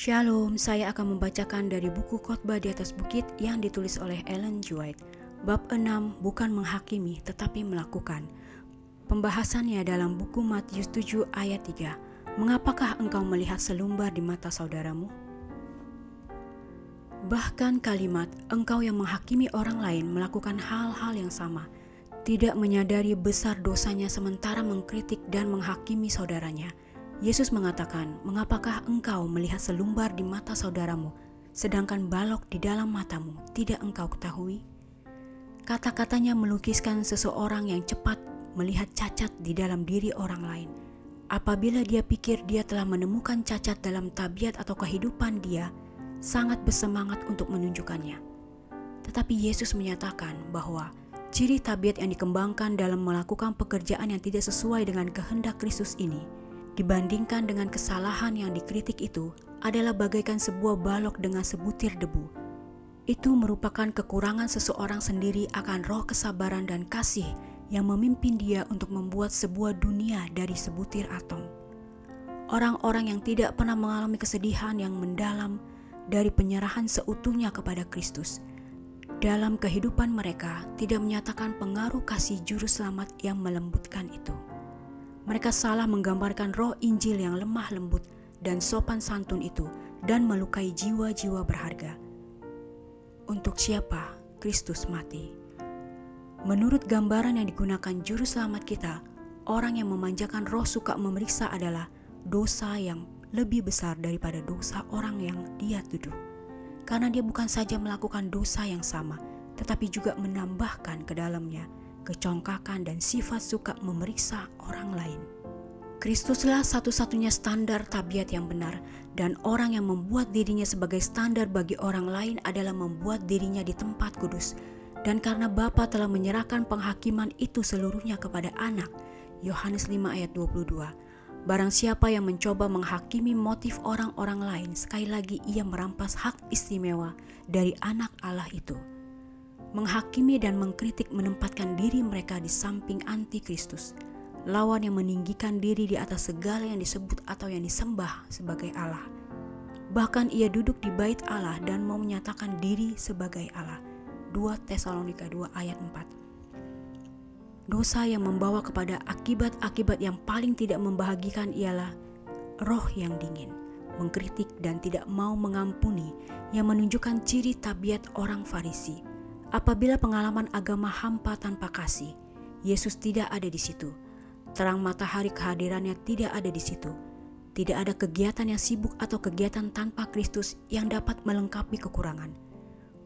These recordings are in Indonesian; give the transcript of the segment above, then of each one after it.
Shalom, saya akan membacakan dari buku khotbah di atas bukit yang ditulis oleh Ellen G. White. Bab 6 bukan menghakimi tetapi melakukan. Pembahasannya dalam buku Matius 7 ayat 3. Mengapakah engkau melihat selumbar di mata saudaramu? Bahkan kalimat engkau yang menghakimi orang lain melakukan hal-hal yang sama, tidak menyadari besar dosanya sementara mengkritik dan menghakimi saudaranya – Yesus mengatakan, "Mengapakah engkau melihat selumbar di mata saudaramu, sedangkan balok di dalam matamu tidak engkau ketahui?" Kata-katanya melukiskan seseorang yang cepat melihat cacat di dalam diri orang lain. Apabila dia pikir dia telah menemukan cacat dalam tabiat atau kehidupan dia, sangat bersemangat untuk menunjukkannya. Tetapi Yesus menyatakan bahwa ciri tabiat yang dikembangkan dalam melakukan pekerjaan yang tidak sesuai dengan kehendak Kristus ini dibandingkan dengan kesalahan yang dikritik itu adalah bagaikan sebuah balok dengan sebutir debu. Itu merupakan kekurangan seseorang sendiri akan roh kesabaran dan kasih yang memimpin dia untuk membuat sebuah dunia dari sebutir atom. Orang-orang yang tidak pernah mengalami kesedihan yang mendalam dari penyerahan seutuhnya kepada Kristus dalam kehidupan mereka tidak menyatakan pengaruh kasih juru selamat yang melembutkan itu. Mereka salah menggambarkan roh Injil yang lemah lembut dan sopan santun itu dan melukai jiwa-jiwa berharga. Untuk siapa Kristus mati? Menurut gambaran yang digunakan juru selamat kita, orang yang memanjakan roh suka memeriksa adalah dosa yang lebih besar daripada dosa orang yang dia tuduh. Karena dia bukan saja melakukan dosa yang sama, tetapi juga menambahkan ke dalamnya kecongkakan, dan sifat suka memeriksa orang lain. Kristuslah satu-satunya standar tabiat yang benar, dan orang yang membuat dirinya sebagai standar bagi orang lain adalah membuat dirinya di tempat kudus. Dan karena Bapa telah menyerahkan penghakiman itu seluruhnya kepada anak, Yohanes 5 ayat 22. Barang siapa yang mencoba menghakimi motif orang-orang lain, sekali lagi ia merampas hak istimewa dari anak Allah itu menghakimi dan mengkritik menempatkan diri mereka di samping antikristus, lawan yang meninggikan diri di atas segala yang disebut atau yang disembah sebagai Allah. Bahkan ia duduk di bait Allah dan mau menyatakan diri sebagai Allah. 2 Tesalonika 2 ayat 4 Dosa yang membawa kepada akibat-akibat yang paling tidak membahagikan ialah roh yang dingin, mengkritik dan tidak mau mengampuni yang menunjukkan ciri tabiat orang Farisi Apabila pengalaman agama hampa tanpa kasih, Yesus tidak ada di situ. Terang matahari kehadirannya tidak ada di situ. Tidak ada kegiatan yang sibuk atau kegiatan tanpa Kristus yang dapat melengkapi kekurangan.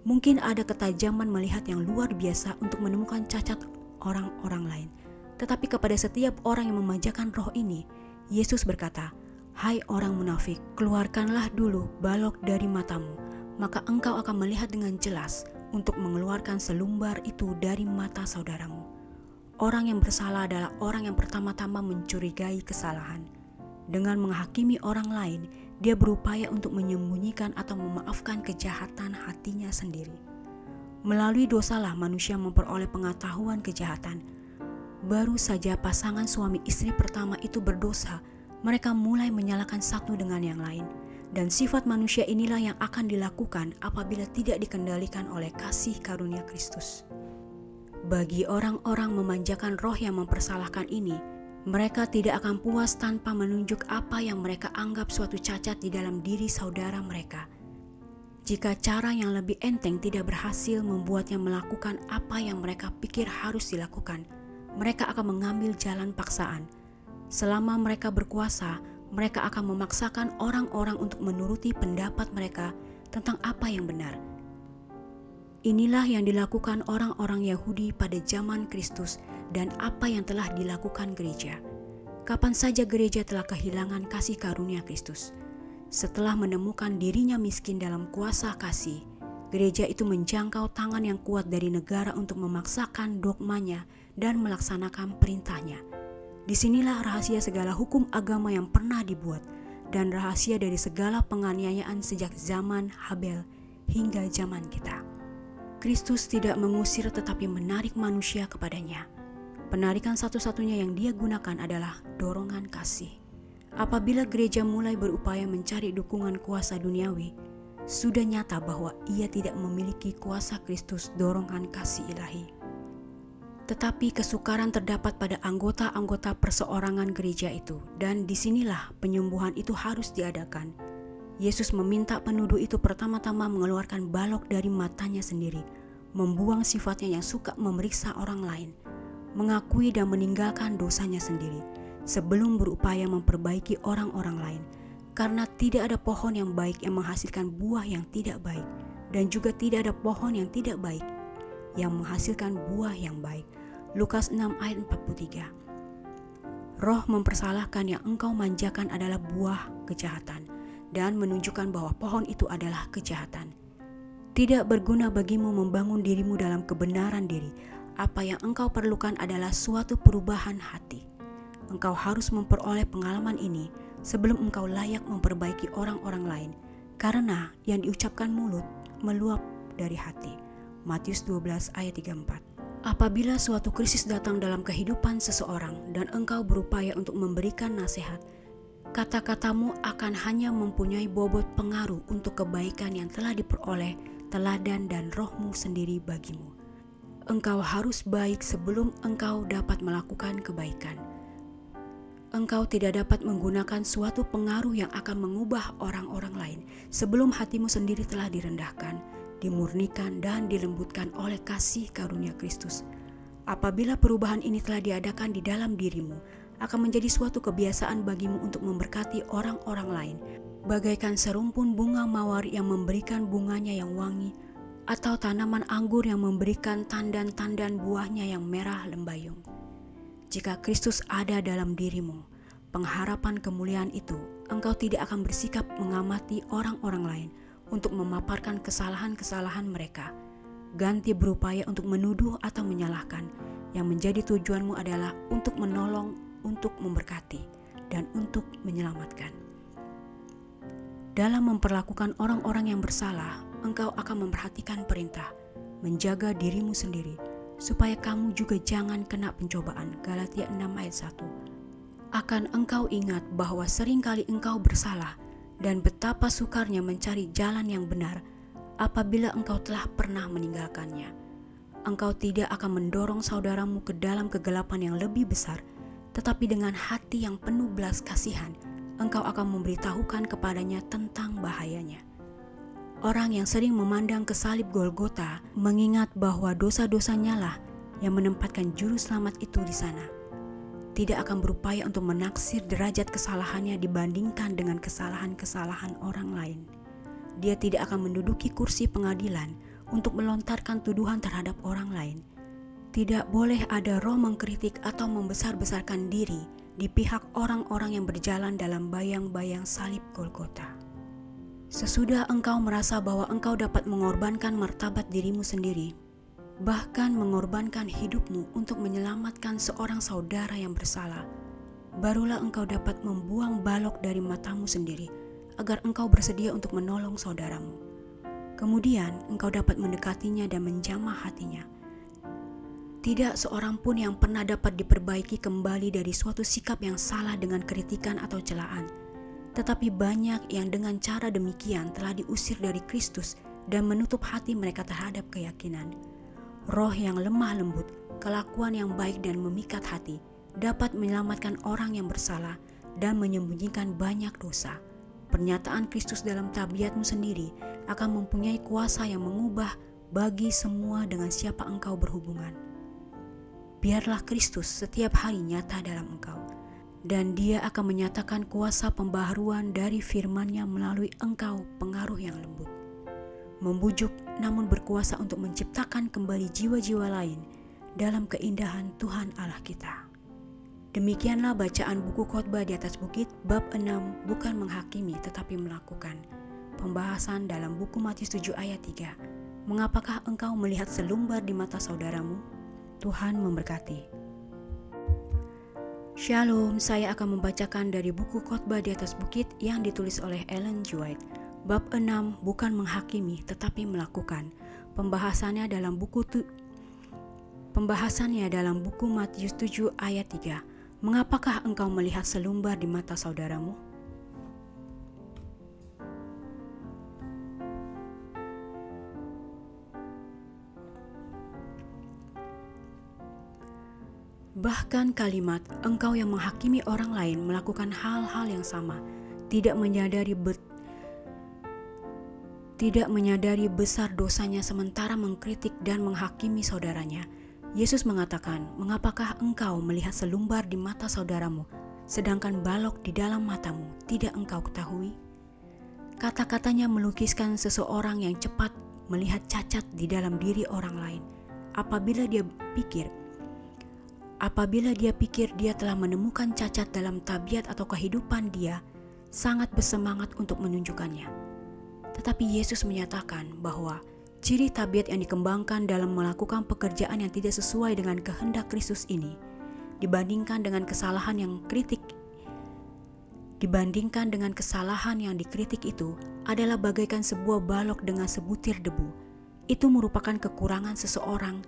Mungkin ada ketajaman melihat yang luar biasa untuk menemukan cacat orang-orang lain. Tetapi kepada setiap orang yang memanjakan roh ini, Yesus berkata, Hai orang munafik, keluarkanlah dulu balok dari matamu, maka engkau akan melihat dengan jelas untuk mengeluarkan selumbar itu dari mata saudaramu. Orang yang bersalah adalah orang yang pertama-tama mencurigai kesalahan. Dengan menghakimi orang lain, dia berupaya untuk menyembunyikan atau memaafkan kejahatan hatinya sendiri. Melalui dosalah manusia memperoleh pengetahuan kejahatan. Baru saja pasangan suami istri pertama itu berdosa, mereka mulai menyalahkan satu dengan yang lain dan sifat manusia inilah yang akan dilakukan apabila tidak dikendalikan oleh kasih karunia Kristus. Bagi orang-orang memanjakan roh yang mempersalahkan ini, mereka tidak akan puas tanpa menunjuk apa yang mereka anggap suatu cacat di dalam diri saudara mereka. Jika cara yang lebih enteng tidak berhasil membuatnya melakukan apa yang mereka pikir harus dilakukan, mereka akan mengambil jalan paksaan. Selama mereka berkuasa, mereka akan memaksakan orang-orang untuk menuruti pendapat mereka tentang apa yang benar. Inilah yang dilakukan orang-orang Yahudi pada zaman Kristus dan apa yang telah dilakukan gereja. Kapan saja gereja telah kehilangan kasih karunia Kristus. Setelah menemukan dirinya miskin dalam kuasa kasih, gereja itu menjangkau tangan yang kuat dari negara untuk memaksakan dogmanya dan melaksanakan perintahnya Di sinilah rahasia segala hukum agama yang pernah dibuat dan rahasia dari segala penganiayaan sejak zaman Habel hingga zaman kita. Kristus tidak mengusir tetapi menarik manusia kepadanya. Penarikan satu-satunya yang dia gunakan adalah dorongan kasih. Apabila gereja mulai berupaya mencari dukungan kuasa duniawi, sudah nyata bahwa ia tidak memiliki kuasa Kristus dorongan kasih ilahi. Tetapi kesukaran terdapat pada anggota-anggota perseorangan gereja itu, dan di sinilah penyembuhan itu harus diadakan. Yesus meminta penuduh itu pertama-tama mengeluarkan balok dari matanya sendiri, membuang sifatnya yang suka memeriksa orang lain, mengakui dan meninggalkan dosanya sendiri, sebelum berupaya memperbaiki orang-orang lain. Karena tidak ada pohon yang baik yang menghasilkan buah yang tidak baik, dan juga tidak ada pohon yang tidak baik yang menghasilkan buah yang baik. Lukas 6 ayat 43 Roh mempersalahkan yang engkau manjakan adalah buah kejahatan dan menunjukkan bahwa pohon itu adalah kejahatan. Tidak berguna bagimu membangun dirimu dalam kebenaran diri. Apa yang engkau perlukan adalah suatu perubahan hati. Engkau harus memperoleh pengalaman ini sebelum engkau layak memperbaiki orang-orang lain, karena yang diucapkan mulut meluap dari hati. Matius 12 ayat 34 Apabila suatu krisis datang dalam kehidupan seseorang dan engkau berupaya untuk memberikan nasihat, kata-katamu akan hanya mempunyai bobot pengaruh untuk kebaikan yang telah diperoleh teladan dan rohmu sendiri bagimu. Engkau harus baik sebelum engkau dapat melakukan kebaikan. Engkau tidak dapat menggunakan suatu pengaruh yang akan mengubah orang-orang lain sebelum hatimu sendiri telah direndahkan dimurnikan dan dilembutkan oleh kasih karunia Kristus. Apabila perubahan ini telah diadakan di dalam dirimu, akan menjadi suatu kebiasaan bagimu untuk memberkati orang-orang lain, bagaikan serumpun bunga mawar yang memberikan bunganya yang wangi, atau tanaman anggur yang memberikan tandan-tandan buahnya yang merah lembayung. Jika Kristus ada dalam dirimu, pengharapan kemuliaan itu, engkau tidak akan bersikap mengamati orang-orang lain, untuk memaparkan kesalahan-kesalahan mereka. Ganti berupaya untuk menuduh atau menyalahkan. Yang menjadi tujuanmu adalah untuk menolong, untuk memberkati, dan untuk menyelamatkan. Dalam memperlakukan orang-orang yang bersalah, engkau akan memperhatikan perintah, menjaga dirimu sendiri, supaya kamu juga jangan kena pencobaan. Galatia 6 ayat 1 Akan engkau ingat bahwa sering kali engkau bersalah, dan betapa sukarnya mencari jalan yang benar apabila engkau telah pernah meninggalkannya. Engkau tidak akan mendorong saudaramu ke dalam kegelapan yang lebih besar, tetapi dengan hati yang penuh belas kasihan, engkau akan memberitahukan kepadanya tentang bahayanya. Orang yang sering memandang ke salib Golgota mengingat bahwa dosa-dosanya lah yang menempatkan juru selamat itu di sana tidak akan berupaya untuk menaksir derajat kesalahannya dibandingkan dengan kesalahan-kesalahan orang lain. Dia tidak akan menduduki kursi pengadilan untuk melontarkan tuduhan terhadap orang lain. Tidak boleh ada roh mengkritik atau membesar-besarkan diri di pihak orang-orang yang berjalan dalam bayang-bayang salib Golgota. Sesudah engkau merasa bahwa engkau dapat mengorbankan martabat dirimu sendiri bahkan mengorbankan hidupmu untuk menyelamatkan seorang saudara yang bersalah, barulah engkau dapat membuang balok dari matamu sendiri agar engkau bersedia untuk menolong saudaramu. Kemudian engkau dapat mendekatinya dan menjamah hatinya. Tidak seorang pun yang pernah dapat diperbaiki kembali dari suatu sikap yang salah dengan kritikan atau celaan. Tetapi banyak yang dengan cara demikian telah diusir dari Kristus dan menutup hati mereka terhadap keyakinan roh yang lemah lembut, kelakuan yang baik dan memikat hati dapat menyelamatkan orang yang bersalah dan menyembunyikan banyak dosa. Pernyataan Kristus dalam tabiatmu sendiri akan mempunyai kuasa yang mengubah bagi semua dengan siapa engkau berhubungan. Biarlah Kristus setiap hari nyata dalam engkau, dan dia akan menyatakan kuasa pembaharuan dari firman-Nya melalui engkau pengaruh yang lembut membujuk namun berkuasa untuk menciptakan kembali jiwa-jiwa lain dalam keindahan Tuhan Allah kita. Demikianlah bacaan buku khotbah di atas bukit bab 6 bukan menghakimi tetapi melakukan. Pembahasan dalam buku Matius 7 ayat 3. Mengapakah engkau melihat selumbar di mata saudaramu? Tuhan memberkati. Shalom, saya akan membacakan dari buku khotbah di atas bukit yang ditulis oleh Ellen G. White Bab 6 bukan menghakimi tetapi melakukan. Pembahasannya dalam buku tu, Pembahasannya dalam buku Matius 7 ayat 3. Mengapakah engkau melihat selumbar di mata saudaramu? Bahkan kalimat engkau yang menghakimi orang lain melakukan hal-hal yang sama, tidak menyadari bet tidak menyadari besar dosanya sementara mengkritik dan menghakimi saudaranya. Yesus mengatakan, "Mengapakah engkau melihat selumbar di mata saudaramu, sedangkan balok di dalam matamu tidak engkau ketahui?" Kata-katanya melukiskan seseorang yang cepat melihat cacat di dalam diri orang lain. Apabila dia pikir Apabila dia pikir dia telah menemukan cacat dalam tabiat atau kehidupan dia, sangat bersemangat untuk menunjukkannya. Tetapi Yesus menyatakan bahwa ciri tabiat yang dikembangkan dalam melakukan pekerjaan yang tidak sesuai dengan kehendak Kristus ini dibandingkan dengan kesalahan yang kritik dibandingkan dengan kesalahan yang dikritik itu adalah bagaikan sebuah balok dengan sebutir debu. Itu merupakan kekurangan seseorang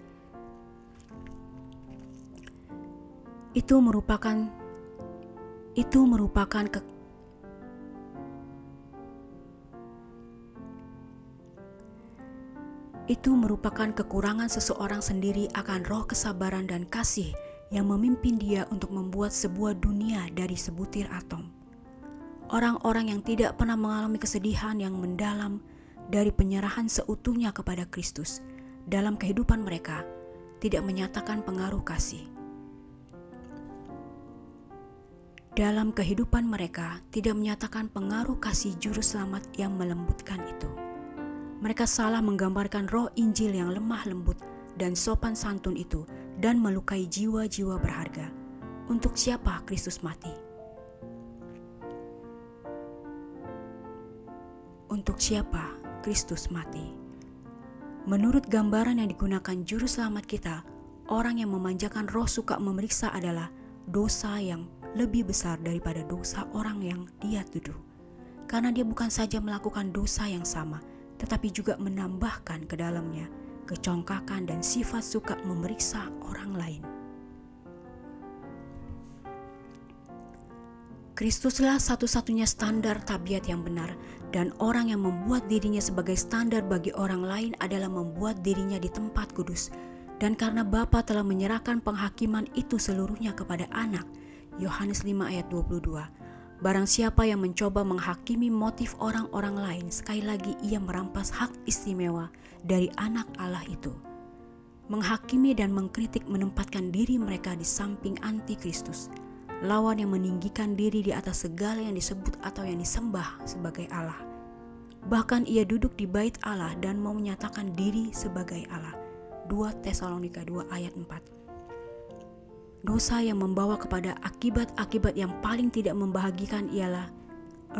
itu merupakan itu merupakan ke, itu merupakan kekurangan seseorang sendiri akan roh kesabaran dan kasih yang memimpin dia untuk membuat sebuah dunia dari sebutir atom. Orang-orang yang tidak pernah mengalami kesedihan yang mendalam dari penyerahan seutuhnya kepada Kristus dalam kehidupan mereka tidak menyatakan pengaruh kasih. dalam kehidupan mereka tidak menyatakan pengaruh kasih juru selamat yang melembutkan itu. Mereka salah menggambarkan roh Injil yang lemah lembut dan sopan santun itu dan melukai jiwa-jiwa berharga. Untuk siapa Kristus mati? Untuk siapa Kristus mati? Menurut gambaran yang digunakan juru selamat kita, orang yang memanjakan roh suka memeriksa adalah dosa yang lebih besar daripada dosa orang yang dia tuduh. Karena dia bukan saja melakukan dosa yang sama, tetapi juga menambahkan ke dalamnya kecongkakan dan sifat suka memeriksa orang lain. Kristuslah satu-satunya standar tabiat yang benar, dan orang yang membuat dirinya sebagai standar bagi orang lain adalah membuat dirinya di tempat kudus. Dan karena Bapa telah menyerahkan penghakiman itu seluruhnya kepada Anak, Yohanes 5 ayat 22. Barang siapa yang mencoba menghakimi motif orang-orang lain, sekali lagi ia merampas hak istimewa dari anak Allah itu. Menghakimi dan mengkritik menempatkan diri mereka di samping anti-Kristus, lawan yang meninggikan diri di atas segala yang disebut atau yang disembah sebagai Allah. Bahkan ia duduk di bait Allah dan mau menyatakan diri sebagai Allah. 2 Tesalonika 2 ayat 4 Dosa yang membawa kepada akibat-akibat yang paling tidak membahagikan ialah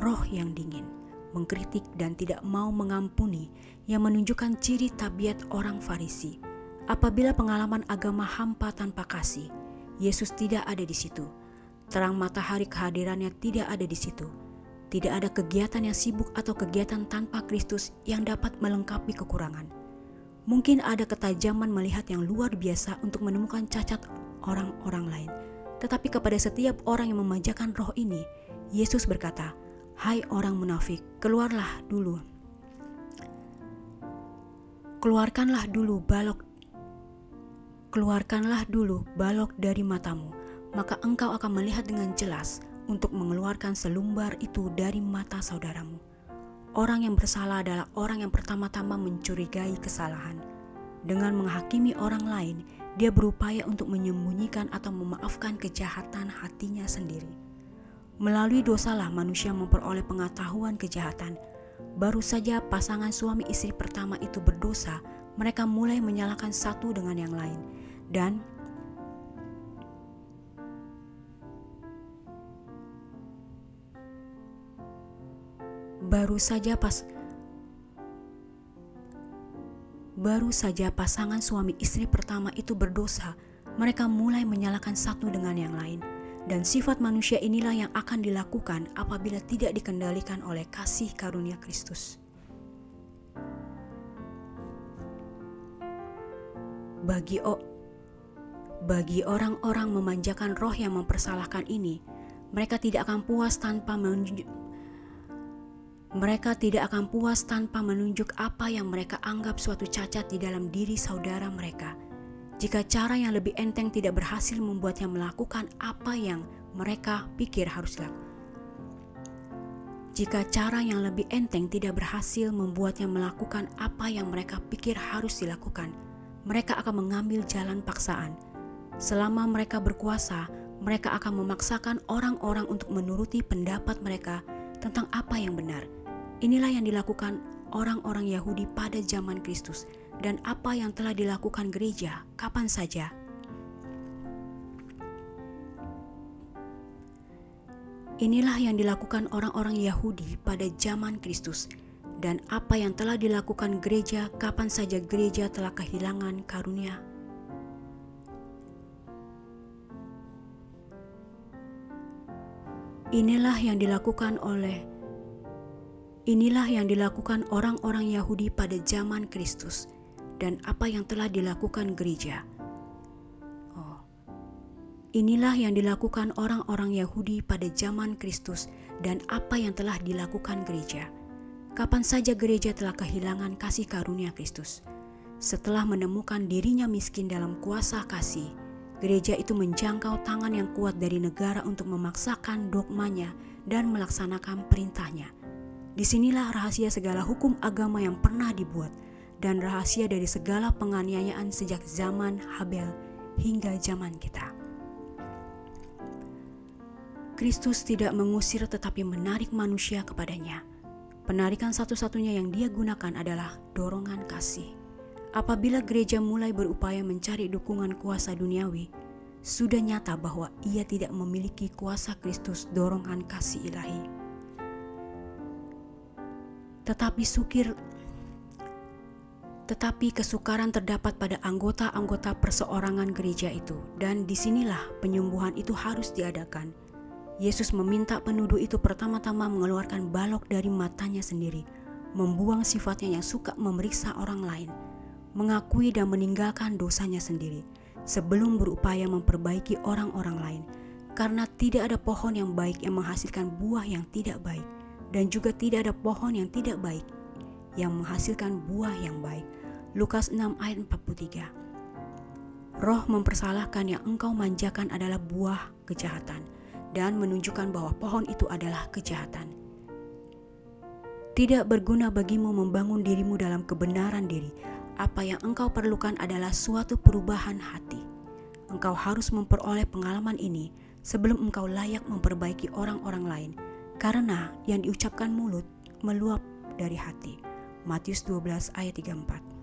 roh yang dingin, mengkritik dan tidak mau mengampuni yang menunjukkan ciri tabiat orang Farisi. Apabila pengalaman agama hampa tanpa kasih, Yesus tidak ada di situ. Terang matahari kehadirannya tidak ada di situ. Tidak ada kegiatan yang sibuk atau kegiatan tanpa Kristus yang dapat melengkapi kekurangan. Mungkin ada ketajaman melihat yang luar biasa untuk menemukan cacat orang-orang lain. Tetapi kepada setiap orang yang memanjakan roh ini, Yesus berkata, "Hai orang munafik, keluarlah dulu. Keluarkanlah dulu balok Keluarkanlah dulu balok dari matamu, maka engkau akan melihat dengan jelas untuk mengeluarkan selumbar itu dari mata saudaramu. Orang yang bersalah adalah orang yang pertama-tama mencurigai kesalahan. Dengan menghakimi orang lain, dia berupaya untuk menyembunyikan atau memaafkan kejahatan hatinya sendiri. Melalui dosalah manusia memperoleh pengetahuan kejahatan. Baru saja pasangan suami istri pertama itu berdosa, mereka mulai menyalahkan satu dengan yang lain. Dan baru saja pas Baru saja pasangan suami istri pertama itu berdosa, mereka mulai menyalahkan satu dengan yang lain. Dan sifat manusia inilah yang akan dilakukan apabila tidak dikendalikan oleh kasih karunia Kristus. Bagi o, Bagi orang-orang memanjakan roh yang mempersalahkan ini, mereka tidak akan puas tanpa menunjuk mereka tidak akan puas tanpa menunjuk apa yang mereka anggap suatu cacat di dalam diri saudara mereka. Jika cara yang lebih enteng tidak berhasil membuatnya melakukan apa yang mereka pikir harus dilakukan. Jika cara yang lebih enteng tidak berhasil membuatnya melakukan apa yang mereka pikir harus dilakukan, mereka akan mengambil jalan paksaan. Selama mereka berkuasa, mereka akan memaksakan orang-orang untuk menuruti pendapat mereka tentang apa yang benar. Inilah yang dilakukan orang-orang Yahudi pada zaman Kristus dan apa yang telah dilakukan gereja kapan saja Inilah yang dilakukan orang-orang Yahudi pada zaman Kristus, dan apa yang telah dilakukan gereja kapan saja gereja telah kehilangan karunia. Inilah yang dilakukan oleh Inilah yang dilakukan orang-orang Yahudi pada zaman Kristus, dan apa yang telah dilakukan gereja Inilah yang dilakukan orang-orang Yahudi pada zaman Kristus dan apa yang telah dilakukan gereja. Kapan saja gereja telah kehilangan kasih karunia Kristus. Setelah menemukan dirinya miskin dalam kuasa kasih, gereja itu menjangkau tangan yang kuat dari negara untuk memaksakan dogmanya dan melaksanakan perintahnya. Di sinilah rahasia segala hukum agama yang pernah dibuat dan rahasia dari segala penganiayaan sejak zaman Habel hingga zaman kita. Kristus tidak mengusir tetapi menarik manusia kepadanya. Penarikan satu-satunya yang dia gunakan adalah dorongan kasih. Apabila gereja mulai berupaya mencari dukungan kuasa duniawi, sudah nyata bahwa ia tidak memiliki kuasa Kristus dorongan kasih ilahi. Tetapi sukir tetapi kesukaran terdapat pada anggota-anggota perseorangan gereja itu, dan di sinilah penyembuhan itu harus diadakan. Yesus meminta penuduh itu pertama-tama mengeluarkan balok dari matanya sendiri, membuang sifatnya yang suka memeriksa orang lain, mengakui dan meninggalkan dosanya sendiri, sebelum berupaya memperbaiki orang-orang lain. Karena tidak ada pohon yang baik yang menghasilkan buah yang tidak baik, dan juga tidak ada pohon yang tidak baik yang menghasilkan buah yang baik. Lukas 6 ayat 43 Roh mempersalahkan yang engkau manjakan adalah buah kejahatan dan menunjukkan bahwa pohon itu adalah kejahatan. Tidak berguna bagimu membangun dirimu dalam kebenaran diri. Apa yang engkau perlukan adalah suatu perubahan hati. Engkau harus memperoleh pengalaman ini sebelum engkau layak memperbaiki orang-orang lain, karena yang diucapkan mulut meluap dari hati. Matius 12 ayat 34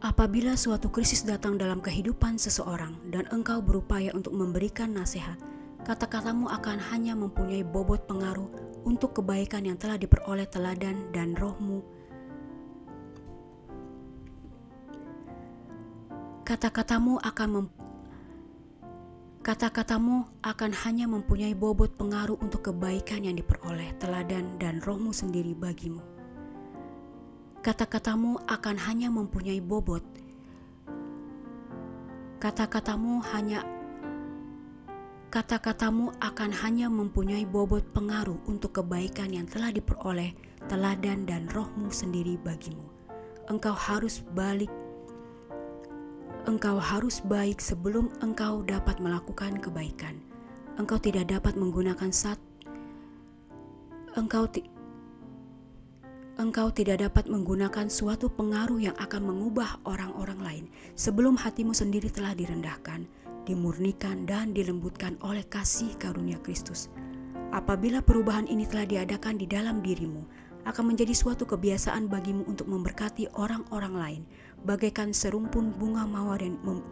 Apabila suatu krisis datang dalam kehidupan seseorang dan engkau berupaya untuk memberikan nasihat, kata-katamu akan hanya mempunyai bobot pengaruh untuk kebaikan yang telah diperoleh teladan dan rohmu. Kata-katamu akan mem Kata-katamu akan hanya mempunyai bobot pengaruh untuk kebaikan yang diperoleh teladan dan rohmu sendiri bagimu kata-katamu akan hanya mempunyai bobot. Kata-katamu hanya kata-katamu akan hanya mempunyai bobot pengaruh untuk kebaikan yang telah diperoleh teladan dan rohmu sendiri bagimu. Engkau harus balik Engkau harus baik sebelum engkau dapat melakukan kebaikan. Engkau tidak dapat menggunakan sat Engkau tidak engkau tidak dapat menggunakan suatu pengaruh yang akan mengubah orang-orang lain sebelum hatimu sendiri telah direndahkan, dimurnikan, dan dilembutkan oleh kasih karunia Kristus. Apabila perubahan ini telah diadakan di dalam dirimu, akan menjadi suatu kebiasaan bagimu untuk memberkati orang-orang lain, bagaikan serumpun bunga mawar mem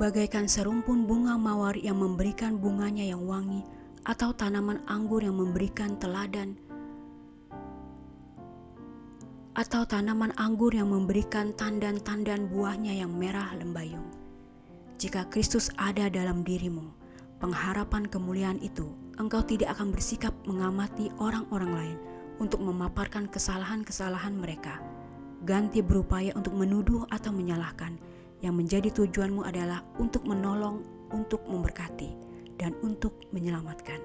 bagaikan serumpun bunga mawar yang memberikan bunganya yang wangi atau tanaman anggur yang memberikan teladan, atau tanaman anggur yang memberikan tandan-tandan buahnya yang merah lembayung. Jika Kristus ada dalam dirimu, pengharapan kemuliaan itu, engkau tidak akan bersikap mengamati orang-orang lain untuk memaparkan kesalahan-kesalahan mereka. Ganti berupaya untuk menuduh atau menyalahkan. Yang menjadi tujuanmu adalah untuk menolong, untuk memberkati, dan untuk menyelamatkan.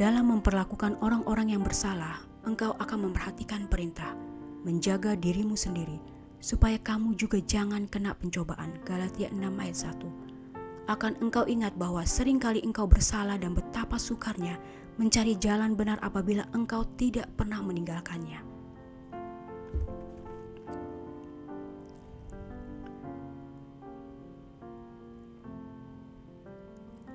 Dalam memperlakukan orang-orang yang bersalah, engkau akan memperhatikan perintah, menjaga dirimu sendiri, supaya kamu juga jangan kena pencobaan. Galatia 6 ayat 1 akan engkau ingat bahwa sering kali engkau bersalah dan betapa sukarnya mencari jalan benar apabila engkau tidak pernah meninggalkannya.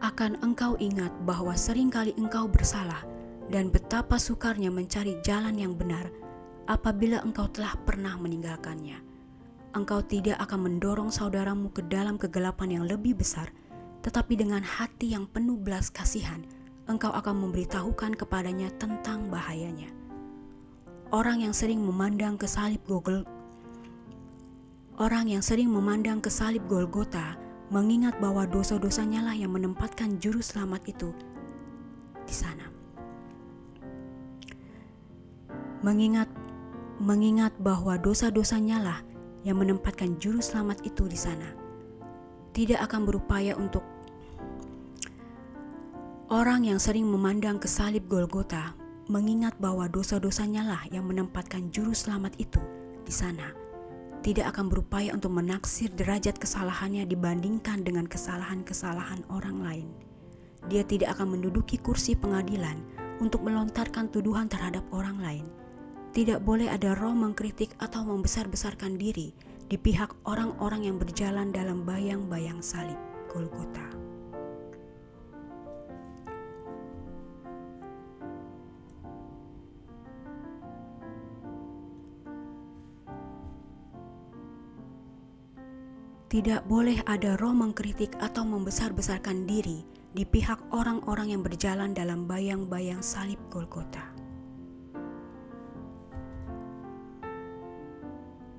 Akan engkau ingat bahwa sering kali engkau bersalah dan betapa sukarnya mencari jalan yang benar apabila engkau telah pernah meninggalkannya. Engkau tidak akan mendorong saudaramu ke dalam kegelapan yang lebih besar, tetapi dengan hati yang penuh belas kasihan, engkau akan memberitahukan kepadanya tentang bahayanya. Orang yang sering memandang ke salib Google Orang yang sering memandang ke salib Golgota mengingat bahwa dosa-dosanya lah yang menempatkan juru selamat itu di sana. Mengingat mengingat bahwa dosa-dosanya lah yang menempatkan juru selamat itu di sana. Tidak akan berupaya untuk Orang yang sering memandang ke salib Golgota mengingat bahwa dosa-dosanya lah yang menempatkan juru selamat itu di sana. Tidak akan berupaya untuk menaksir derajat kesalahannya dibandingkan dengan kesalahan-kesalahan orang lain. Dia tidak akan menduduki kursi pengadilan untuk melontarkan tuduhan terhadap orang lain. Tidak boleh ada roh mengkritik atau membesar-besarkan diri di pihak orang-orang yang berjalan dalam bayang-bayang salib Golgota. Tidak boleh ada roh mengkritik atau membesar-besarkan diri di pihak orang-orang yang berjalan dalam bayang-bayang salib Golgota.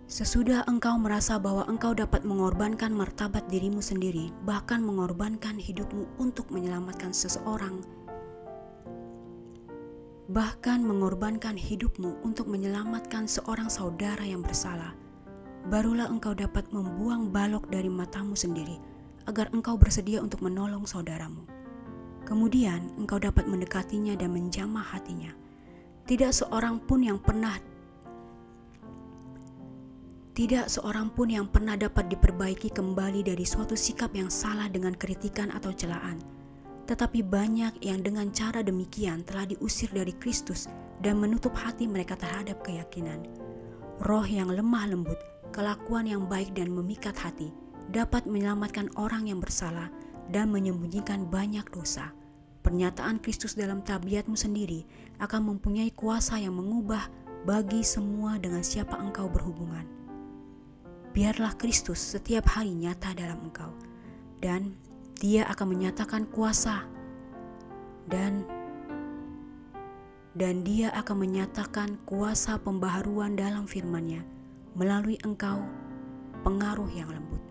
Sesudah engkau merasa bahwa engkau dapat mengorbankan martabat dirimu sendiri, bahkan mengorbankan hidupmu untuk menyelamatkan seseorang, bahkan mengorbankan hidupmu untuk menyelamatkan seorang saudara yang bersalah, barulah engkau dapat membuang balok dari matamu sendiri, agar engkau bersedia untuk menolong saudaramu. Kemudian engkau dapat mendekatinya dan menjamah hatinya. Tidak seorang pun yang pernah tidak seorang pun yang pernah dapat diperbaiki kembali dari suatu sikap yang salah dengan kritikan atau celaan. Tetapi banyak yang dengan cara demikian telah diusir dari Kristus dan menutup hati mereka terhadap keyakinan. Roh yang lemah lembut kelakuan yang baik dan memikat hati dapat menyelamatkan orang yang bersalah dan menyembunyikan banyak dosa. Pernyataan Kristus dalam tabiatmu sendiri akan mempunyai kuasa yang mengubah bagi semua dengan siapa engkau berhubungan. Biarlah Kristus setiap hari nyata dalam engkau, dan Dia akan menyatakan kuasa dan dan Dia akan menyatakan kuasa pembaharuan dalam firman-Nya melalui engkau pengaruh yang lembut.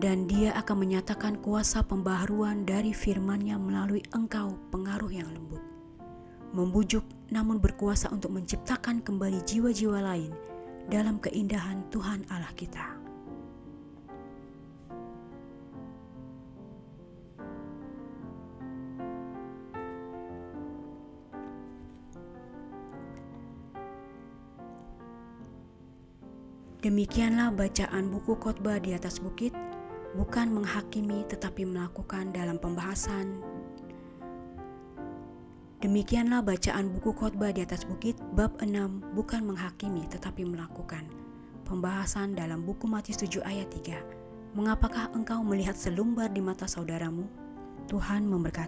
Dan dia akan menyatakan kuasa pembaharuan dari firman-Nya melalui engkau pengaruh yang lembut. Membujuk namun berkuasa untuk menciptakan kembali jiwa-jiwa lain dalam keindahan Tuhan Allah kita. Demikianlah bacaan buku khotbah di atas bukit, bukan menghakimi tetapi melakukan dalam pembahasan. Demikianlah bacaan buku khotbah di atas bukit bab 6 bukan menghakimi tetapi melakukan. Pembahasan dalam buku Matius 7 ayat 3. Mengapakah engkau melihat selumbar di mata saudaramu? Tuhan memberkati.